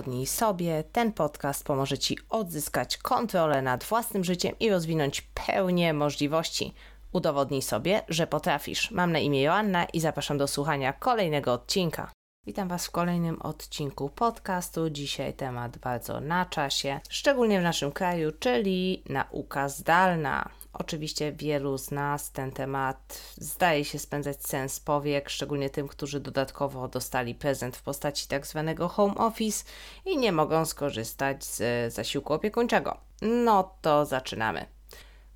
Udowodnij sobie. Ten podcast pomoże Ci odzyskać kontrolę nad własnym życiem i rozwinąć pełnię możliwości. Udowodnij sobie, że potrafisz. Mam na imię Joanna i zapraszam do słuchania kolejnego odcinka. Witam Was w kolejnym odcinku podcastu. Dzisiaj temat bardzo na czasie, szczególnie w naszym kraju, czyli nauka zdalna. Oczywiście wielu z nas ten temat zdaje się spędzać sens powiek, szczególnie tym, którzy dodatkowo dostali prezent w postaci tak zwanego home office i nie mogą skorzystać z zasiłku opiekuńczego. No to zaczynamy.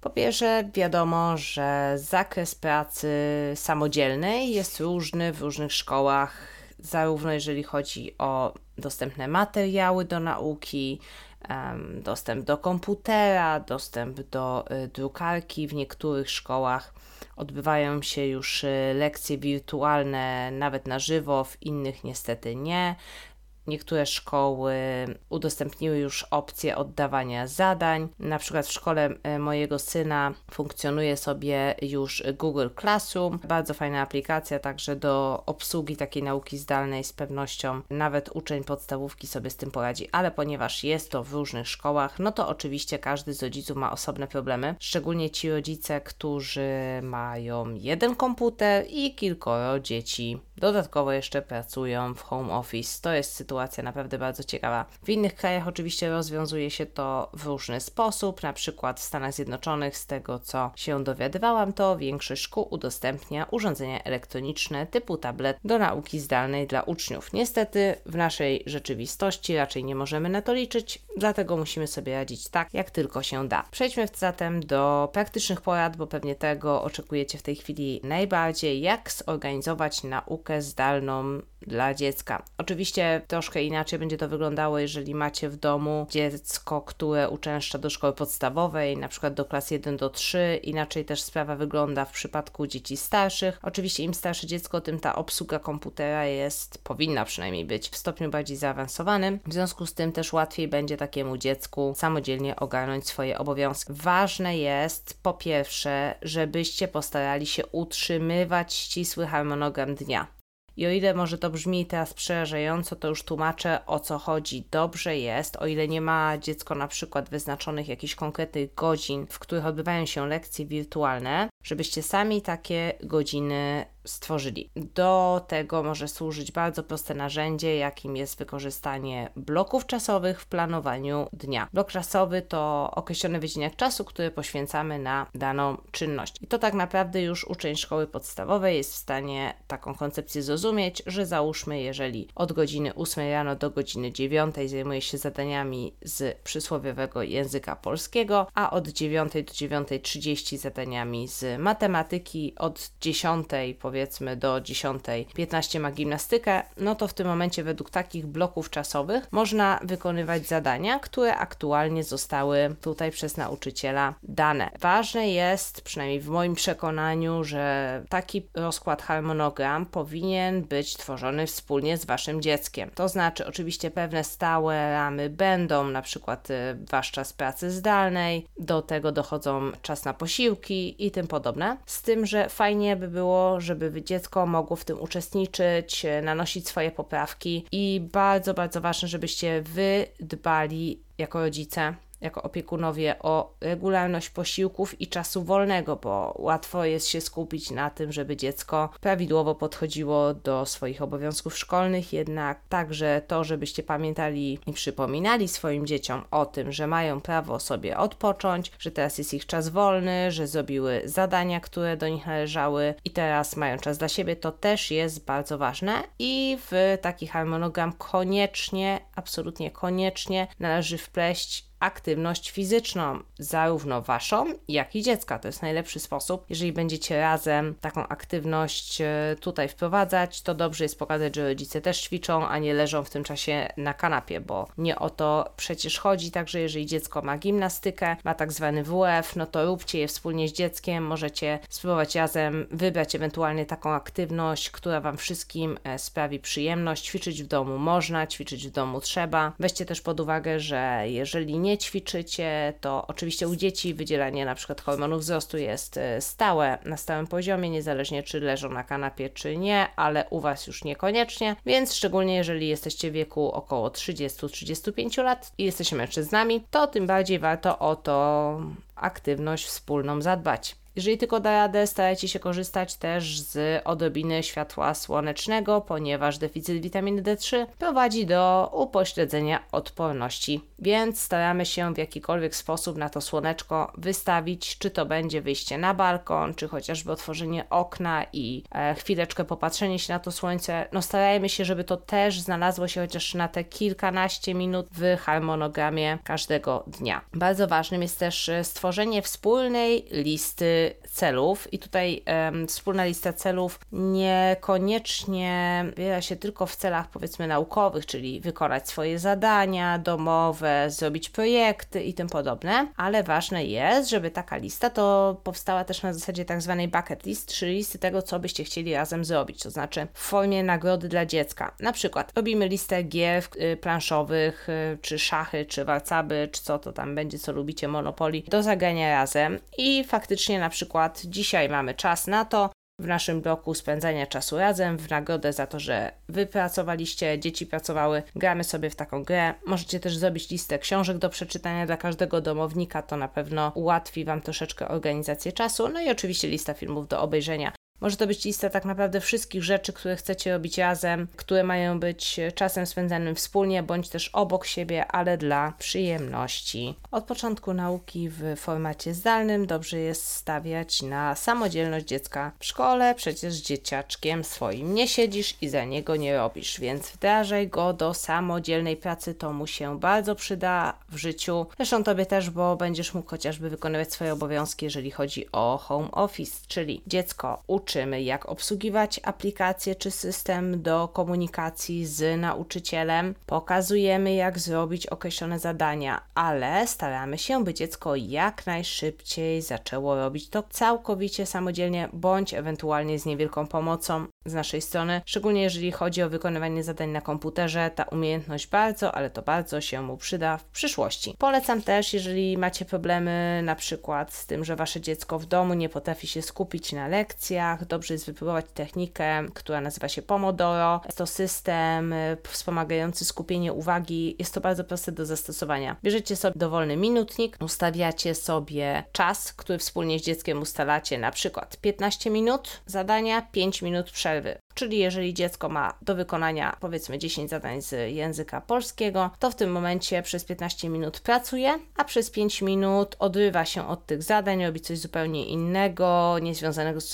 Po pierwsze, wiadomo, że zakres pracy samodzielnej jest różny w różnych szkołach, zarówno jeżeli chodzi o dostępne materiały do nauki, dostęp do komputera, dostęp do y, drukarki. W niektórych szkołach odbywają się już y, lekcje wirtualne nawet na żywo, w innych niestety nie. Niektóre szkoły udostępniły już opcję oddawania zadań. Na przykład w szkole e, mojego syna funkcjonuje sobie już Google Classroom. Bardzo fajna aplikacja także do obsługi takiej nauki zdalnej z pewnością. Nawet uczeń podstawówki sobie z tym poradzi, ale ponieważ jest to w różnych szkołach, no to oczywiście każdy z rodziców ma osobne problemy. Szczególnie ci rodzice, którzy mają jeden komputer i kilkoro dzieci. Dodatkowo jeszcze pracują w home office. To jest sytuacja naprawdę bardzo ciekawa. W innych krajach oczywiście rozwiązuje się to w różny sposób, na przykład w Stanach Zjednoczonych, z tego co się dowiadywałam, to większość szkół udostępnia urządzenia elektroniczne typu tablet do nauki zdalnej dla uczniów. Niestety w naszej rzeczywistości raczej nie możemy na to liczyć, dlatego musimy sobie radzić tak, jak tylko się da. Przejdźmy zatem do praktycznych porad, bo pewnie tego oczekujecie w tej chwili najbardziej, jak zorganizować naukę zdalną dla dziecka. Oczywiście troszkę inaczej będzie to wyglądało, jeżeli macie w domu dziecko, które uczęszcza do szkoły podstawowej, na przykład do klas 1 do 3. Inaczej też sprawa wygląda w przypadku dzieci starszych. Oczywiście im starsze dziecko, tym ta obsługa komputera jest, powinna przynajmniej być w stopniu bardziej zaawansowanym. W związku z tym też łatwiej będzie takiemu dziecku samodzielnie ogarnąć swoje obowiązki. Ważne jest po pierwsze, żebyście postarali się utrzymywać ścisły harmonogram dnia. I o ile może to brzmi teraz przerażająco, to już tłumaczę o co chodzi. Dobrze jest, o ile nie ma dziecko na przykład wyznaczonych jakichś konkretnych godzin, w których odbywają się lekcje wirtualne, żebyście sami takie godziny stworzyli. Do tego może służyć bardzo proste narzędzie, jakim jest wykorzystanie bloków czasowych w planowaniu dnia. Blok czasowy to określony wycinek czasu, który poświęcamy na daną czynność. I to tak naprawdę już uczeń szkoły podstawowej jest w stanie taką koncepcję zrozumieć, że załóżmy, jeżeli od godziny 8 rano do godziny 9 zajmuje się zadaniami z przysłowiowego języka polskiego, a od 9 do 9.30 zadaniami z matematyki, od 10 powiedzmy powiedzmy do 10.15 ma gimnastykę, no to w tym momencie według takich bloków czasowych można wykonywać zadania, które aktualnie zostały tutaj przez nauczyciela dane. Ważne jest, przynajmniej w moim przekonaniu, że taki rozkład harmonogram powinien być tworzony wspólnie z waszym dzieckiem. To znaczy, oczywiście pewne stałe ramy będą, na przykład y, wasz czas pracy zdalnej, do tego dochodzą czas na posiłki i tym podobne. Z tym, że fajnie by było, żeby żeby dziecko mogło w tym uczestniczyć, e, nanosić swoje poprawki i bardzo, bardzo ważne, żebyście wy dbali jako rodzice jako opiekunowie o regularność posiłków i czasu wolnego, bo łatwo jest się skupić na tym, żeby dziecko prawidłowo podchodziło do swoich obowiązków szkolnych, jednak także to, żebyście pamiętali i przypominali swoim dzieciom o tym, że mają prawo sobie odpocząć, że teraz jest ich czas wolny, że zrobiły zadania, które do nich należały i teraz mają czas dla siebie, to też jest bardzo ważne i w taki harmonogram koniecznie, absolutnie koniecznie należy wpleść aktywność fizyczną, zarówno waszą, jak i dziecka. To jest najlepszy sposób. Jeżeli będziecie razem taką aktywność e, tutaj wprowadzać, to dobrze jest pokazać, że rodzice też ćwiczą, a nie leżą w tym czasie na kanapie, bo nie o to przecież chodzi. Także jeżeli dziecko ma gimnastykę, ma tak zwany WF, no to róbcie je wspólnie z dzieckiem. Możecie spróbować razem wybrać ewentualnie taką aktywność, która wam wszystkim e, sprawi przyjemność. Ćwiczyć w domu można, ćwiczyć w domu trzeba. Weźcie też pod uwagę, że jeżeli nie nie ćwiczycie, to oczywiście u dzieci wydzielanie na przykład hormonów wzrostu jest e, stałe, na stałym poziomie, niezależnie czy leżą na kanapie, czy nie, ale u Was już niekoniecznie, więc szczególnie jeżeli jesteście w wieku około 30-35 lat i jesteście mężczyznami, to tym bardziej warto o to aktywność wspólną zadbać. Jeżeli tylko da radę, starajcie się korzystać też z odrobiny światła słonecznego, ponieważ deficyt witaminy D3 prowadzi do upośledzenia odporności. Więc staramy się w jakikolwiek sposób na to słoneczko wystawić, czy to będzie wyjście na balkon, czy chociażby otworzenie okna i e, chwileczkę popatrzenie się na to słońce. No starajmy się, żeby to też znalazło się chociaż na te kilkanaście minut w harmonogramie każdego dnia. Bardzo ważnym jest też e, stworzenie wspólnej listy celów. I tutaj um, wspólna lista celów niekoniecznie wiera się tylko w celach powiedzmy naukowych, czyli wykonać swoje zadania domowe, zrobić projekty i tym podobne, ale ważne jest, żeby taka lista to powstała też na zasadzie tak zwanej bucket list, czyli listy tego, co byście chcieli razem zrobić, to znaczy w formie nagrody dla dziecka. Na przykład robimy listę gier y, planszowych, y, czy szachy, czy warcaby, czy co to tam będzie, co lubicie, Monopoly, do zagrania razem. I faktycznie na przykład dzisiaj mamy czas na to, w naszym bloku spędzania czasu razem, w nagrodę za to, że wy pracowaliście, dzieci pracowały, gramy sobie w taką grę. Możecie też zrobić listę książek do przeczytania dla każdego domownika, to na pewno ułatwi Wam troszeczkę organizację czasu. No i oczywiście lista filmów do obejrzenia. Może to być lista tak naprawdę wszystkich rzeczy, które chcecie robić razem, które mają być czasem spędzanym wspólnie, bądź też obok siebie, ale dla przyjemności. Od początku nauki w formacie zdalnym dobrze jest stawiać na samodzielność dziecka w szkole. Przecież dzieciaczkiem swoim nie siedzisz i za niego nie robisz, więc wdrażaj go do samodzielnej pracy. To mu się bardzo przyda w życiu. Zresztą tobie też, bo będziesz mógł chociażby wykonywać swoje obowiązki, jeżeli chodzi o home office, czyli dziecko uczy uczymy, jak obsługiwać aplikację czy system do komunikacji z nauczycielem, pokazujemy, jak zrobić określone zadania, ale staramy się, by dziecko jak najszybciej zaczęło robić to całkowicie samodzielnie, bądź ewentualnie z niewielką pomocą z naszej strony, szczególnie jeżeli chodzi o wykonywanie zadań na komputerze. Ta umiejętność bardzo, ale to bardzo się mu przyda w przyszłości. Polecam też, jeżeli macie problemy na przykład z tym, że wasze dziecko w domu nie potrafi się skupić na lekcjach, dobrze jest wypróbować technikę, która nazywa się Pomodoro. Jest to system y, wspomagający skupienie uwagi. Jest to bardzo proste do zastosowania. Bierzecie sobie dowolny minutnik, ustawiacie sobie czas, który wspólnie z dzieckiem ustalacie, na przykład 15 minut zadania, 5 minut przerwy przerwy. Czyli jeżeli dziecko ma do wykonania powiedzmy 10 zadań z języka polskiego, to w tym momencie przez 15 minut pracuje, a przez 5 minut odrywa się od tych zadań, robi coś zupełnie innego, niezwiązanego z,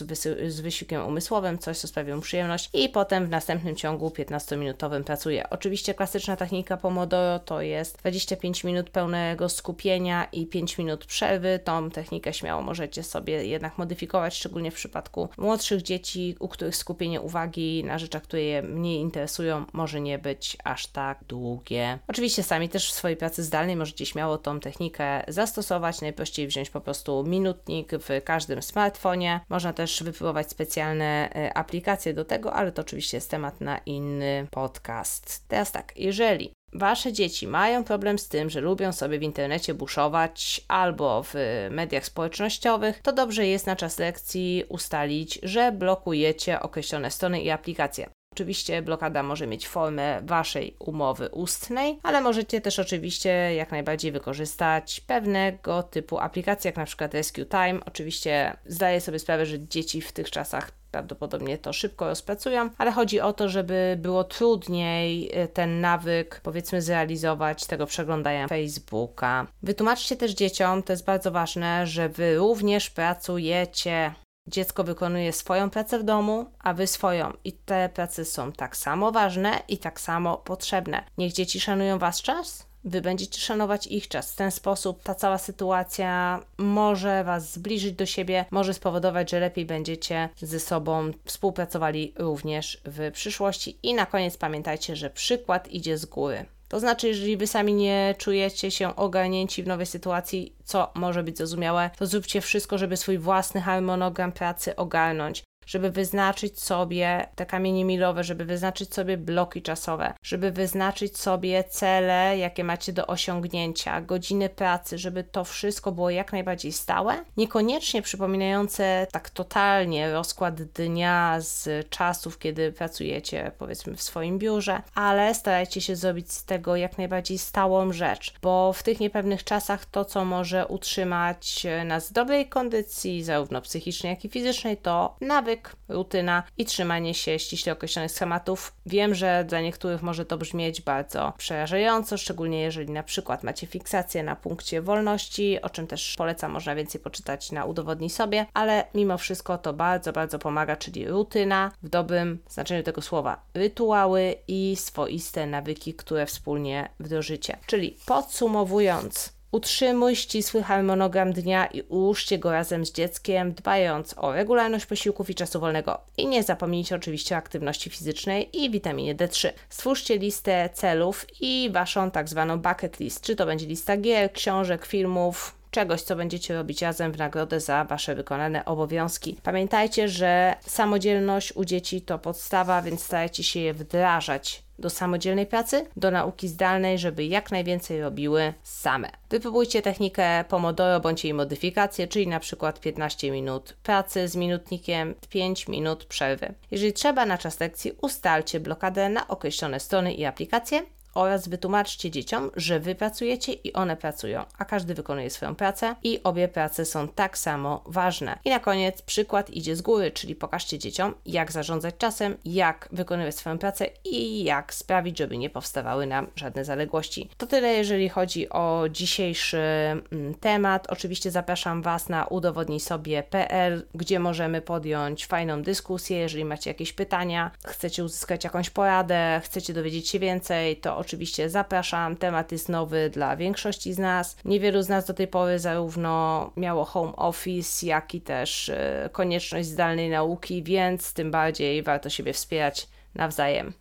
z wysiłkiem umysłowym, coś co sprawia mu przyjemność i potem w następnym ciągu 15-minutowym pracuje. Oczywiście klasyczna technika Pomodoro to jest 25 minut pełnego skupienia i 5 minut przerwy. Tą technikę śmiało możecie sobie jednak modyfikować, szczególnie w przypadku młodszych dzieci, u których skupienie uwagi uwagi na rzeczach, które je mniej interesują, może nie być aż tak długie. Oczywiście sami też w swojej pracy zdalnej możecie śmiało tą technikę zastosować. Najprościej wziąć po prostu minutnik w każdym smartfonie. Można też wypróbować specjalne e, aplikacje do tego, ale to oczywiście jest temat na inny podcast. Teraz tak, jeżeli Wasze dzieci mają problem z tym, że lubią sobie w internecie buszować albo w mediach społecznościowych, to dobrze jest na czas lekcji ustalić, że blokujecie określone strony i aplikacje. Oczywiście blokada może mieć formę waszej umowy ustnej, ale możecie też oczywiście jak najbardziej wykorzystać pewnego typu aplikacje, jak na przykład Rescue Time. Oczywiście zdaję sobie sprawę, że dzieci w tych czasach prawdopodobnie to szybko rozpracują, ale chodzi o to, żeby było trudniej e, ten nawyk, powiedzmy, zrealizować tego przeglądania Facebooka. Wytłumaczcie też dzieciom, to jest bardzo ważne, że wy również pracujecie. Dziecko wykonuje swoją pracę w domu, a wy swoją. I te prace są tak samo ważne i tak samo potrzebne. Niech dzieci szanują wasz czas, Wy będziecie szanować ich czas. W ten sposób ta cała sytuacja może Was zbliżyć do siebie, może spowodować, że lepiej będziecie ze sobą współpracowali również w przyszłości. I na koniec pamiętajcie, że przykład idzie z góry. To znaczy, jeżeli wy sami nie czujecie się ogarnięci w nowej sytuacji, co może być zrozumiałe, to zróbcie wszystko, żeby swój własny harmonogram pracy ogarnąć żeby wyznaczyć sobie te kamienie milowe, żeby wyznaczyć sobie bloki czasowe, żeby wyznaczyć sobie cele, jakie macie do osiągnięcia, godziny pracy, żeby to wszystko było jak najbardziej stałe, niekoniecznie przypominające tak totalnie rozkład dnia z czasów, kiedy pracujecie powiedzmy w swoim biurze, ale starajcie się zrobić z tego jak najbardziej stałą rzecz, bo w tych niepewnych czasach to, co może utrzymać nas w dobrej kondycji, zarówno psychicznej, jak i fizycznej, to nawyk, rutyna i trzymanie się ściśle określonych schematów. Wiem, że dla niektórych może to brzmieć bardzo przerażająco, szczególnie jeżeli na przykład macie fiksację na punkcie wolności, o czym też polecam, można więcej poczytać na Udowodnij sobie, ale mimo wszystko to bardzo, bardzo pomaga, czyli rutyna w dobrym znaczeniu tego słowa, rytuały i swoiste nawyki, które wspólnie wdrożycie. Czyli podsumowując, Utrzymuj ścisły harmonogram dnia i ułóżcie go razem z dzieckiem, dbając o regularność posiłków i czasu wolnego. I nie zapomnijcie oczywiście o aktywności fizycznej i witaminie D3. Stwórzcie listę celów i waszą tak zwaną bucket list. Czy to będzie lista gier, książek, filmów, czegoś, co będziecie robić razem w nagrodę za Wasze wykonane obowiązki. Pamiętajcie, że samodzielność u dzieci to podstawa, więc starajcie się je wdrażać do samodzielnej pracy, do nauki zdalnej, żeby jak najwięcej robiły same. Wypróbujcie technikę Pomodoro bądź jej modyfikację, czyli na przykład 15 minut pracy z minutnikiem, 5 minut przerwy. Jeżeli trzeba na czas lekcji, ustalcie blokadę na określone strony i aplikacje, oraz wytłumaczcie dzieciom, że wy pracujecie i one pracują, a każdy wykonuje swoją pracę i obie prace są tak samo ważne. I na koniec przykład idzie z góry, czyli pokażcie dzieciom, jak zarządzać czasem, jak wykonywać swoją pracę i jak sprawić, żeby nie powstawały nam żadne zaległości. To tyle, jeżeli chodzi o dzisiejszy mm, temat. Oczywiście zapraszam Was na udowodnij sobie.pl, gdzie możemy podjąć fajną dyskusję. Jeżeli macie jakieś pytania, chcecie uzyskać jakąś poradę, chcecie dowiedzieć się więcej, to oczywiście zapraszam. Temat jest nowy dla większości z nas. Niewielu z nas do tej pory zarówno miało home office, jak i też e, konieczność zdalnej nauki, więc tym bardziej warto siebie wspierać nawzajem.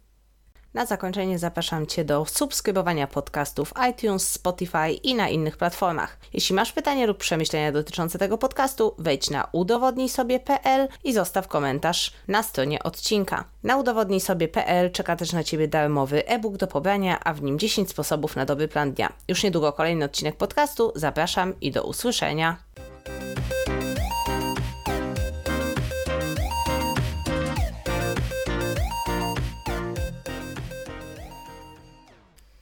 Na zakończenie zapraszam Cię do subskrybowania podcastów iTunes, Spotify i na innych platformach. Jeśli masz pytanie lub przemyślenia dotyczące tego podcastu, wejdź na udowodnijsobie.pl i zostaw komentarz na stronie odcinka. Na udowodnijsobie.pl czeka też na Ciebie darmowy e-book do pobrania, a w nim 10 sposobów na dobry plan dnia. Już niedługo kolejny odcinek podcastu. Zapraszam i do usłyszenia.